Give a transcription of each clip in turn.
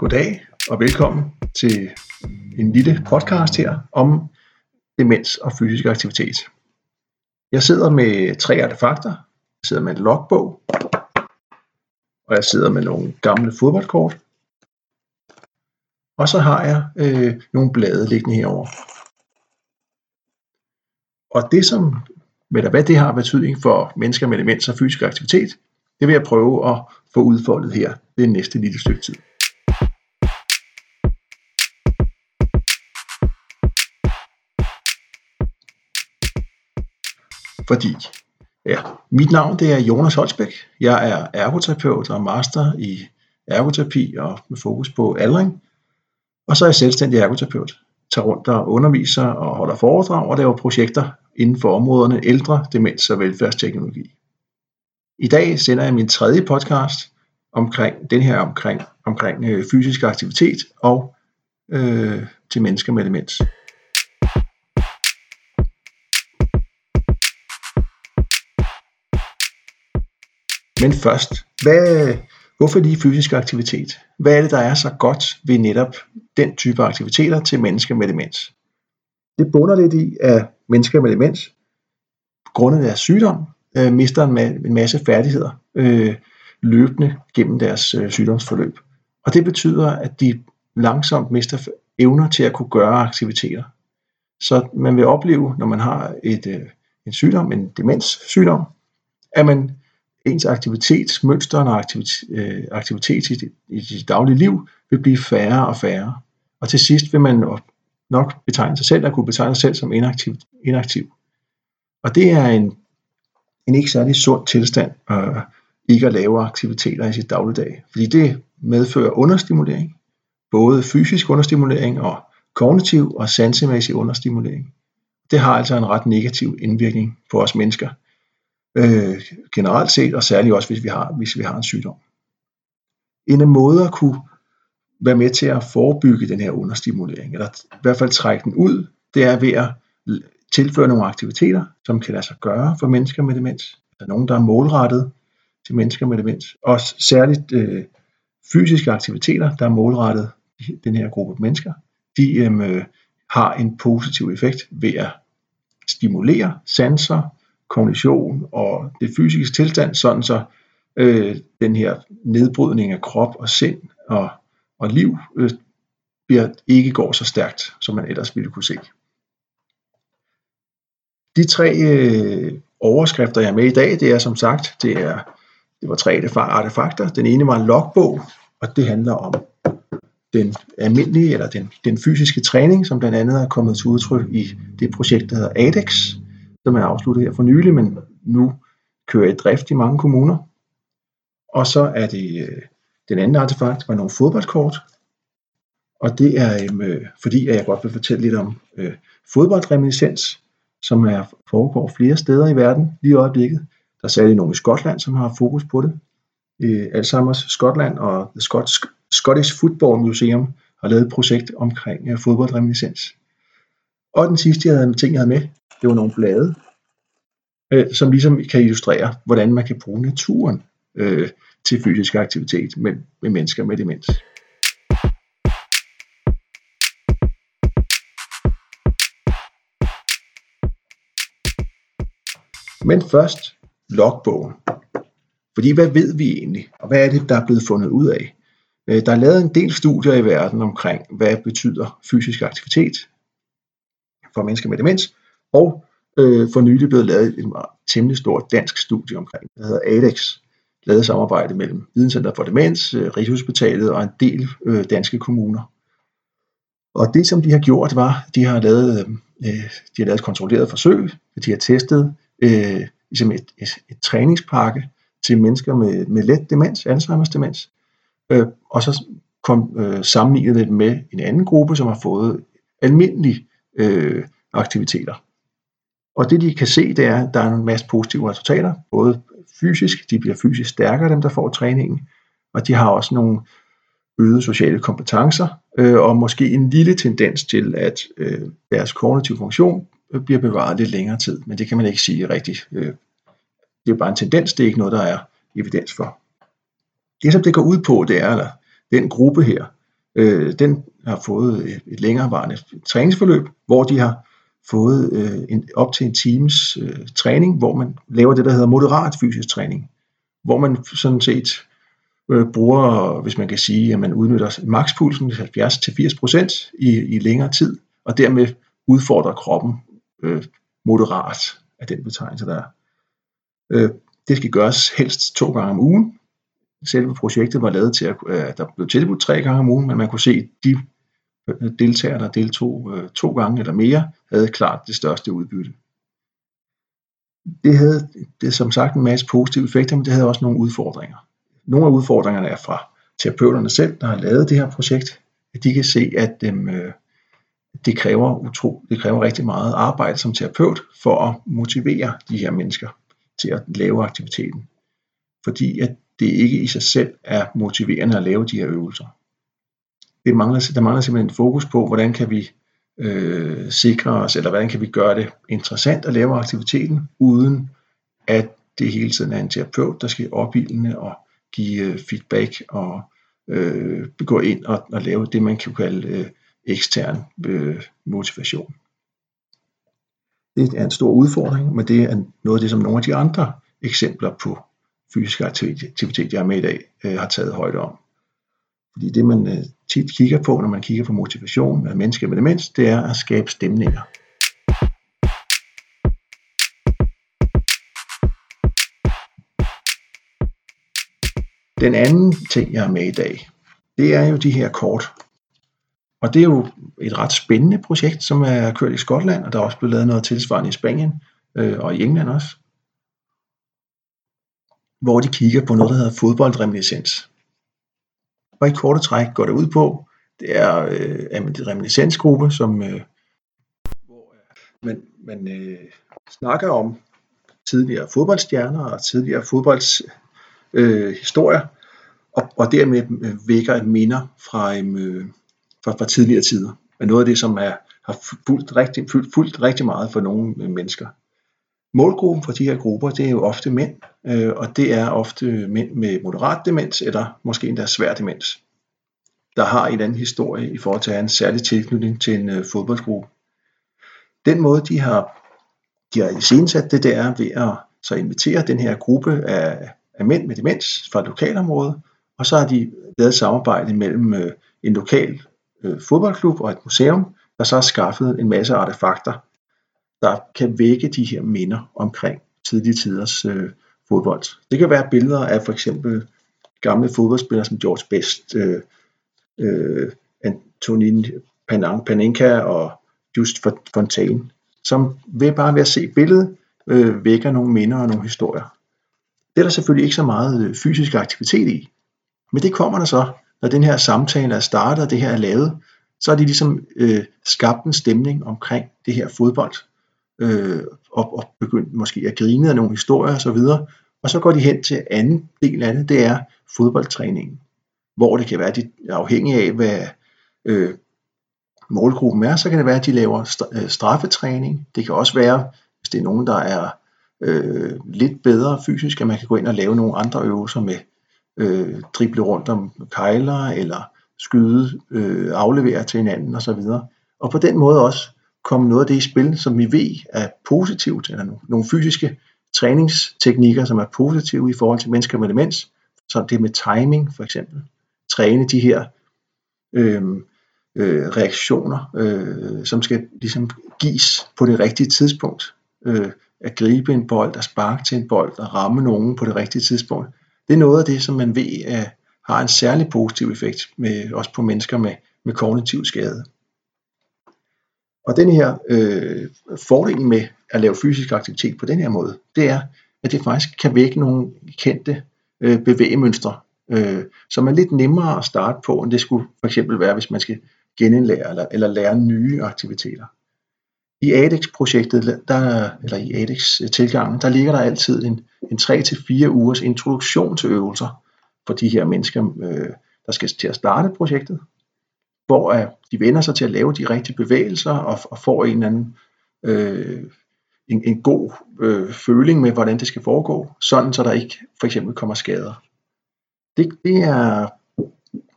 Goddag og velkommen til en lille podcast her om demens og fysisk aktivitet. Jeg sidder med tre artefakter. Jeg sidder med en logbog, og jeg sidder med nogle gamle fodboldkort. Og så har jeg øh, nogle blade liggende herover. Og det som, med hvad det har betydning for mennesker med demens og fysisk aktivitet, det vil jeg prøve at få udfoldet her det næste lille stykke tid. Fordi ja, mit navn det er Jonas Holsbæk. Jeg er ergoterapeut og master i ergoterapi og med fokus på aldring. Og så er jeg selvstændig ergoterapeut. Tager rundt og underviser og holder foredrag og laver projekter inden for områderne ældre, demens og velfærdsteknologi. I dag sender jeg min tredje podcast omkring den her omkring, omkring øh, fysisk aktivitet og øh, til mennesker med demens. Men først, hvad, hvorfor lige fysisk aktivitet? Hvad er det, der er så godt ved netop den type aktiviteter til mennesker med demens? Det bunder lidt i, at mennesker med demens, grundet deres sygdom, øh, mister en, ma- en masse færdigheder øh, løbende gennem deres øh, sygdomsforløb. Og det betyder, at de langsomt mister evner til at kunne gøre aktiviteter. Så man vil opleve, når man har et, øh, en sygdom, en demenssygdom, at man ens aktivitetsmønster og aktivitet, øh, aktivitet i, det, i sit daglige liv vil blive færre og færre. Og til sidst vil man nok betegne sig selv, og kunne betegne sig selv som inaktiv. inaktiv. Og det er en, en ikke særlig sund tilstand, øh, ikke at lave aktiviteter i sit dagligdag. Fordi det medfører understimulering, både fysisk understimulering og kognitiv og sansemæssig understimulering. Det har altså en ret negativ indvirkning på os mennesker øh, generelt set, og særligt også hvis vi har, hvis vi har en sygdom. En måde at kunne være med til at forebygge den her understimulering, eller i hvert fald trække den ud, det er ved at tilføre nogle aktiviteter, som kan lade sig gøre for mennesker med demens. Der er nogen, der er målrettet til mennesker med demens, og særligt øh, fysiske aktiviteter, der er målrettet den her gruppe mennesker, de øh, har en positiv effekt ved at stimulere sanser, kognition og det fysiske tilstand, sådan så øh, den her nedbrydning af krop og sind og, og liv øh, bliver, ikke går så stærkt, som man ellers ville kunne se. De tre øh, overskrifter, jeg er med i dag, det er som sagt, det, er, det var tre artefakter. Den ene var en logbog, og det handler om den almindelige, eller den, den fysiske træning, som blandt andet er kommet til udtryk i det projekt, der hedder ADEX, som er afsluttet her for nylig, men nu kører i drift i mange kommuner. Og så er det øh, den anden artefakt var nogle fodboldkort, og det er øh, fordi, at jeg godt vil fortælle lidt om øh, fodboldreminiscens, som er, foregår flere steder i verden lige i øjeblikket. Der er særligt nogle i Skotland, som har fokus på det. Øh, Alzheimer's Skotland og The Scottish, Scottish Football Museum har lavet et projekt omkring øh, fodboldreminiscens. Og den sidste jeg havde, ting, jeg havde med, det var nogle blade, øh, som ligesom kan illustrere, hvordan man kan bruge naturen øh, til fysisk aktivitet med, med mennesker med demens. Men først logbogen. Fordi hvad ved vi egentlig, og hvad er det, der er blevet fundet ud af? Øh, der er lavet en del studier i verden omkring, hvad betyder fysisk aktivitet for mennesker med demens, og øh, for nylig blev lavet et temmelig stort dansk studie omkring, der hedder ADEX, lavet samarbejde mellem Videnscenter for Demens, øh, Rigshospitalet og en del øh, danske kommuner. Og det, som de har gjort, var, de har lavet, øh, øh, de har lavet et kontrolleret forsøg, de har testet øh, ligesom et, et, et træningspakke til mennesker med, med let demens, Alzheimer's demens, øh, og så kom øh, sammenlignet det med en anden gruppe, som har fået almindelige øh, aktiviteter. Og det de kan se, det er, at der er en masse positive resultater, både fysisk, de bliver fysisk stærkere, dem der får træningen, og de har også nogle øgede sociale kompetencer, øh, og måske en lille tendens til, at øh, deres kognitive funktion øh, bliver bevaret lidt længere tid, men det kan man ikke sige rigtigt. Øh, det er bare en tendens, det er ikke noget, der er evidens for. Det som det går ud på, det er, at den gruppe her, Øh, den har fået et længerevarende træningsforløb, hvor de har fået øh, en, op til en times øh, træning, hvor man laver det, der hedder moderat fysisk træning, hvor man sådan set øh, bruger, hvis man kan sige, at man udnytter makspulsen 70-80% i, i længere tid, og dermed udfordrer kroppen øh, moderat af den betegnelse, der er. Øh, det skal gøres helst to gange om ugen. Selve projektet var lavet til, at øh, der blev tilbudt tre gange om ugen, men man kunne se, at de Øh, deltagere, der deltog øh, to gange eller mere, havde klart det største udbytte. Det havde det som sagt en masse positive effekter, men det havde også nogle udfordringer. Nogle af udfordringerne er fra terapeuterne selv, der har lavet det her projekt. At de kan se, at dem, øh, det, kræver utro, det kræver rigtig meget arbejde som terapeut for at motivere de her mennesker til at lave aktiviteten. Fordi at det ikke i sig selv er motiverende at lave de her øvelser. Det mangler, der mangler simpelthen fokus på, hvordan kan vi øh, sikre os, eller hvordan kan vi gøre det interessant at lave aktiviteten, uden at det hele tiden er en terapeut, der skal opildne og give øh, feedback og øh, gå ind og, og lave det, man kan kalde øh, ekstern øh, motivation. Det er en stor udfordring, men det er noget af det, som nogle af de andre eksempler på fysisk aktivitet, jeg er med i dag, øh, har taget højde om. Fordi det, man øh, tit kigger på, når man kigger på motivation af mennesker med demens, det er at skabe stemninger. Den anden ting, jeg er med i dag, det er jo de her kort. Og det er jo et ret spændende projekt, som er kørt i Skotland, og der er også blevet lavet noget tilsvarende i Spanien øh, og i England også. Hvor de kigger på noget, der hedder fodboldreminiscens. Og i korte træk går det ud på, det er øh, en reminiscensgruppe, som øh, hvor øh, man, man øh, snakker om tidligere fodboldstjerner og tidligere fodbolds øh, historier, og, og dermed øh, vækker minder fra, øh, fra, fra tidligere tider. Men noget af det, som er, har fulgt rigtig, fulgt, fulgt rigtig meget for nogle mennesker. Målgruppen for de her grupper, det er jo ofte mænd, øh, og det er ofte mænd med moderat demens, eller måske endda svær demens, der har en anden historie i forhold til at have en særlig tilknytning til en øh, fodboldgruppe. Den måde, de har, de har iscenesat det, der ved at så invitere den her gruppe af, af mænd med demens fra et lokalområde, og så har de lavet samarbejde mellem øh, en lokal øh, fodboldklub og et museum, der så har skaffet en masse artefakter, der kan vække de her minder omkring tidlige tiders øh, fodbold. Det kan være billeder af for eksempel gamle fodboldspillere som George Best, øh, øh, Antonin Panenka og Just Fontaine, som ved bare ved at se billedet øh, vækker nogle minder og nogle historier. Det er der selvfølgelig ikke så meget øh, fysisk aktivitet i, men det kommer der så, når den her samtale er startet, og det her er lavet, så har de ligesom øh, skabt en stemning omkring det her fodbold, øh, og, og begyndt måske at grine af nogle historier osv., og, og så går de hen til anden del af det, det er fodboldtræningen, hvor det kan være, at de er afhængige af, hvad øh, målgruppen er, så kan det være, at de laver øh, straffetræning. Det kan også være, hvis det er nogen, der er øh, lidt bedre fysisk, at man kan gå ind og lave nogle andre øvelser med øh, drible rundt om kejler, eller skyde, øh, aflevere til hinanden osv. Og på den måde også komme noget af det i spil, som vi ved er positivt, eller nogle fysiske træningsteknikker, som er positive i forhold til mennesker med demens, som det med timing for eksempel. Træne de her øh, øh, reaktioner, øh, som skal ligesom gives på det rigtige tidspunkt. Øh, at gribe en bold, at sparke til en bold, at ramme nogen på det rigtige tidspunkt. Det er noget af det, som man ved at har en særlig positiv effekt, med, også på mennesker med, med kognitiv skade. Og den her øh, fordel med at lave fysisk aktivitet på den her måde, det er, at det faktisk kan vække nogle kendte øh, bevægemønstre, øh, som er lidt nemmere at starte på, end det skulle for eksempel være, hvis man skal genindlære eller, eller lære nye aktiviteter. I ADEX-projektet, der, eller i ADEX-tilgangen, der ligger der altid en, en 3-4 ugers introduktion til øvelser for de her mennesker, øh, der skal til at starte projektet, hvor at de vender sig til at lave de rigtige bevægelser og, og får en eller anden øh, en, en god øh, føling med, hvordan det skal foregå, sådan så der ikke for eksempel kommer skader. Det, det er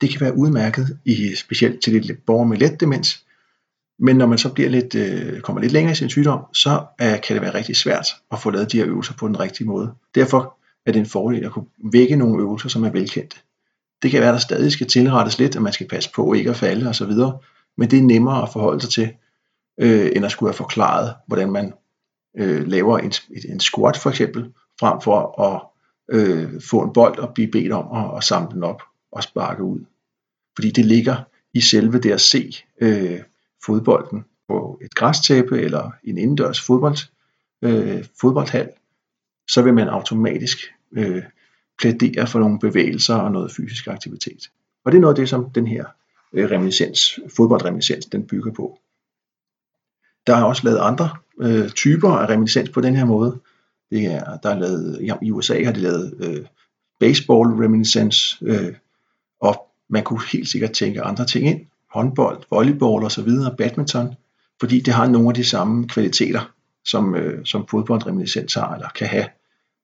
det kan være udmærket i specielt til lidt borgere med let demens, men når man så bliver lidt, øh, kommer lidt længere i sin sygdom, så øh, kan det være rigtig svært at få lavet de her øvelser på den rigtige måde. Derfor er det en fordel at kunne vække nogle øvelser, som er velkendte. Det kan være, at der stadig skal tilrettes lidt, at man skal passe på ikke at falde osv., men det er nemmere at forholde sig til, øh, end at skulle have forklaret, hvordan man øh, laver en, en squat for eksempel, frem for at øh, få en bold og blive bedt om at, at samle den op og sparke ud. Fordi det ligger i selve det at se øh, fodbolden på et græstæppe eller en indendørs fodbold, øh, fodboldhal, så vil man automatisk øh, plæderer for nogle bevægelser og noget fysisk aktivitet. Og det er noget af det, som den her øh, reminiscens, fodboldreminiscens, den bygger på. Der er også lavet andre øh, typer af reminiscens på den her måde. Det er, der er lavet, ja, I USA har de lavet øh, baseball reminiscence, øh, og man kunne helt sikkert tænke andre ting ind. Håndbold, volleyball og så videre, badminton, fordi det har nogle af de samme kvaliteter, som, øh, som fodboldreminiscens har, eller kan have.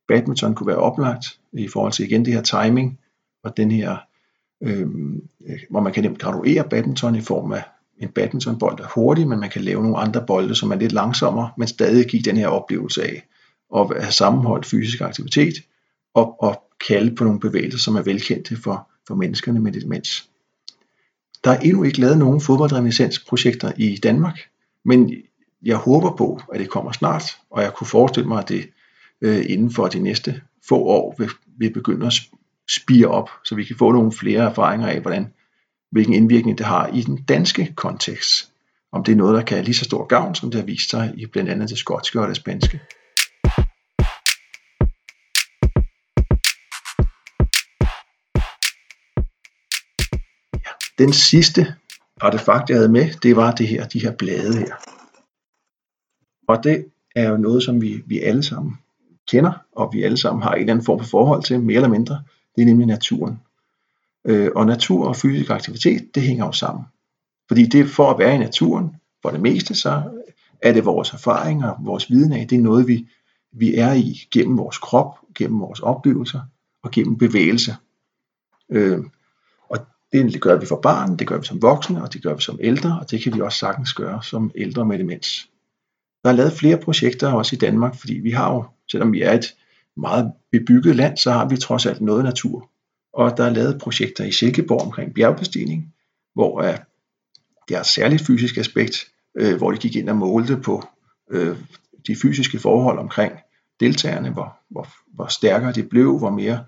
Badminton kunne være oplagt i forhold til igen det her timing, og den her, øh, hvor man kan nemt graduere badminton i form af en badmintonbold er hurtig, men man kan lave nogle andre bolde, som er lidt langsommere, men stadig give den her oplevelse af at have sammenholdt fysisk aktivitet og, og kalde på nogle bevægelser, som er velkendte for, for menneskerne med demens. Der er endnu ikke lavet nogen fodboldreminiscensprojekter i Danmark, men jeg håber på, at det kommer snart, og jeg kunne forestille mig, at det øh, inden for de næste få år vil, vil begynde at spire op, så vi kan få nogle flere erfaringer af, hvordan hvilken indvirkning det har i den danske kontekst. Om det er noget, der kan have lige så stor gavn, som det har vist sig i blandt andet det skotske og det spanske. Ja, den sidste artefakt, jeg havde med, det var det her, de her blade her. Og det er jo noget, som vi, vi alle sammen kender, og vi alle sammen har en eller anden form for forhold til, mere eller mindre. Det er nemlig naturen. Øh, og natur og fysisk aktivitet, det hænger jo sammen. Fordi det for at være i naturen, for det meste, så er det vores erfaringer, vores viden af, det er noget, vi, vi er i gennem vores krop, gennem vores oplevelser og gennem bevægelse. Øh, og det gør vi for barn, det gør vi som voksne, og det gør vi som ældre, og det kan vi også sagtens gøre som ældre med demens. Der er lavet flere projekter også i Danmark, fordi vi har jo, selvom vi er et meget bebygget land, så har vi trods alt noget natur. Og der er lavet projekter i Silkeborg omkring bjergbestigning, hvor uh, det er et særligt fysisk aspekt, uh, hvor de gik ind og målte på uh, de fysiske forhold omkring deltagerne, hvor, hvor, hvor stærkere de blev, hvor mere,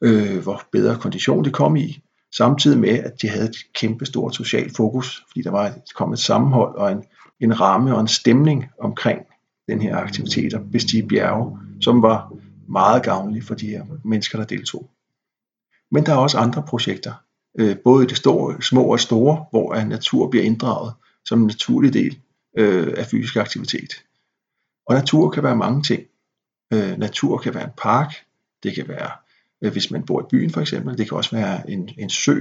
øh, hvor bedre kondition de kom i, samtidig med, at de havde et kæmpe stort socialt fokus, fordi der var kom et sammenhold og en, en ramme og en stemning omkring den her aktivitet og bestige bjerge, som var meget gavnlig for de her mennesker, der deltog. Men der er også andre projekter, øh, både i det store, små og store, hvor natur bliver inddraget som en naturlig del øh, af fysisk aktivitet. Og natur kan være mange ting. Øh, natur kan være en park, det kan være, øh, hvis man bor i byen for eksempel, det kan også være en, en sø,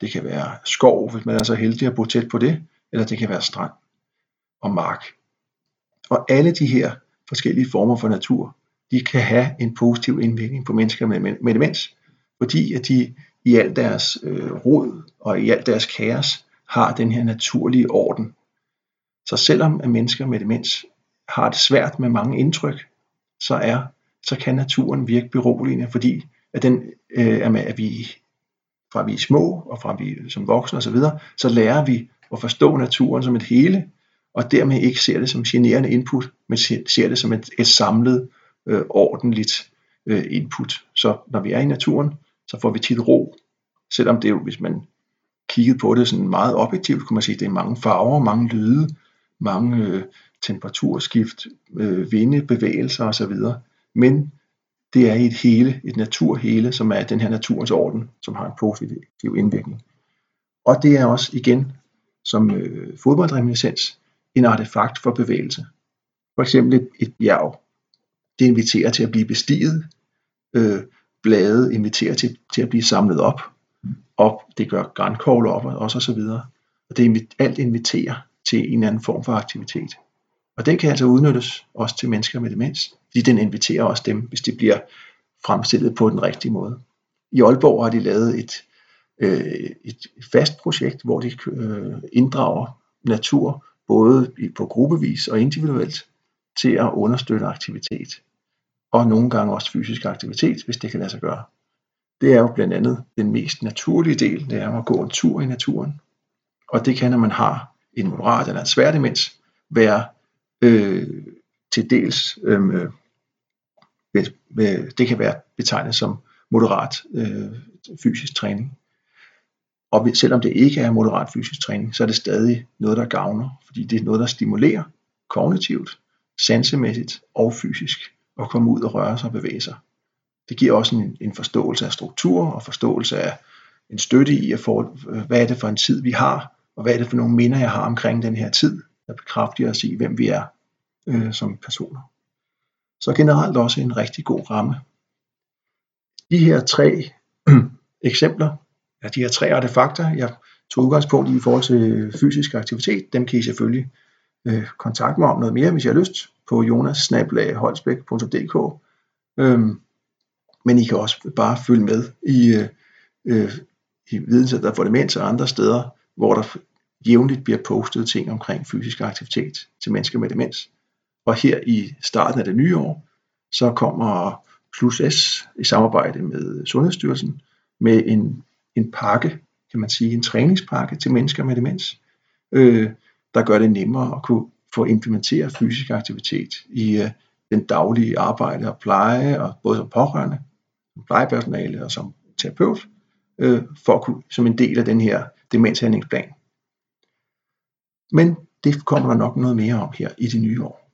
det kan være skov, hvis man er så heldig at bo tæt på det, eller det kan være strand og mark. Og alle de her forskellige former for natur, de kan have en positiv indvirkning på mennesker med, med demens, fordi at de i al deres øh, rod og i al deres kaos har den her naturlige orden. Så selvom at mennesker med demens har det svært med mange indtryk, så er så kan naturen virke beroligende, fordi at den øh, er med, at vi fra vi er små og fra vi som voksne osv., så, så lærer vi at forstå naturen som et hele, og dermed ikke ser det som generende input, men ser det som et, et samlet, øh, ordentligt øh, input. Så når vi er i naturen, så får vi tit ro. Selvom det jo, hvis man kiggede på det sådan meget objektivt, kunne man sige, at det er mange farver, mange lyde, mange øh, temperaturskift, øh, vinde, bevægelser osv. Men det er et hele, et naturhele, som er den her naturens orden, som har en positiv indvirkning. Og det er også igen, som øh, fodboldreminiscens, en artefakt for bevægelse. For eksempel et, et bjerg. Det inviterer til at blive bestiget. Øh, blade inviterer til, til at blive samlet op, op det gør grænkogler op også og så videre. Og det alt inviterer til en eller anden form for aktivitet. Og den kan altså udnyttes også til mennesker med demens, fordi den inviterer også dem, hvis det bliver fremstillet på den rigtige måde. I Aalborg har de lavet et, øh, et fast projekt, hvor de øh, inddrager natur, både på gruppevis og individuelt, til at understøtte aktivitet. Og nogle gange også fysisk aktivitet, hvis det kan lade sig gøre. Det er jo blandt andet den mest naturlige del, det er at gå en tur i naturen. Og det kan, når man har en moderat eller en svær demens, være øh, til dels, øhm, øh, det kan være betegnet som moderat øh, fysisk træning. Og selvom det ikke er moderat fysisk træning, så er det stadig noget, der gavner, fordi det er noget, der stimulerer kognitivt, sansemæssigt og fysisk at komme ud og røre sig og bevæge sig. Det giver også en, en forståelse af struktur og forståelse af en støtte i, at få, hvad er det for en tid, vi har, og hvad er det for nogle minder, jeg har omkring den her tid, der bekræfter os i, hvem vi er øh, som personer. Så generelt også en rigtig god ramme. De her tre eksempler, ja, de her tre artefakter, jeg tog udgangspunkt i i forhold til øh, fysisk aktivitet, dem kan I selvfølgelig øh, kontakte mig om noget mere, hvis I har lyst, på jonas øhm, Men I kan også bare følge med i, øh, øh, i Videnscenteret for Demens og andre steder, hvor der jævnligt bliver postet ting omkring fysisk aktivitet til mennesker med demens. Og her i starten af det nye år, så kommer Plus S i samarbejde med Sundhedsstyrelsen med en, en pakke, kan man sige, en træningspakke til mennesker med demens, øh, der gør det nemmere at kunne få implementeret fysisk aktivitet i øh, den daglige arbejde og pleje, og både som pårørende, som plejepersonale og som terapeut, øh, for at kunne, som en del af den her demenshandlingsplan. Men det kommer der nok noget mere om her i det nye år.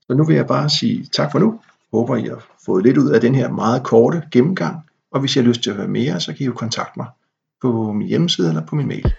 Så nu vil jeg bare sige tak for nu. Håber, I har fået lidt ud af den her meget korte gennemgang. Og hvis I har lyst til at høre mere, så kan I jo kontakte mig på min hjemmeside eller på min mail.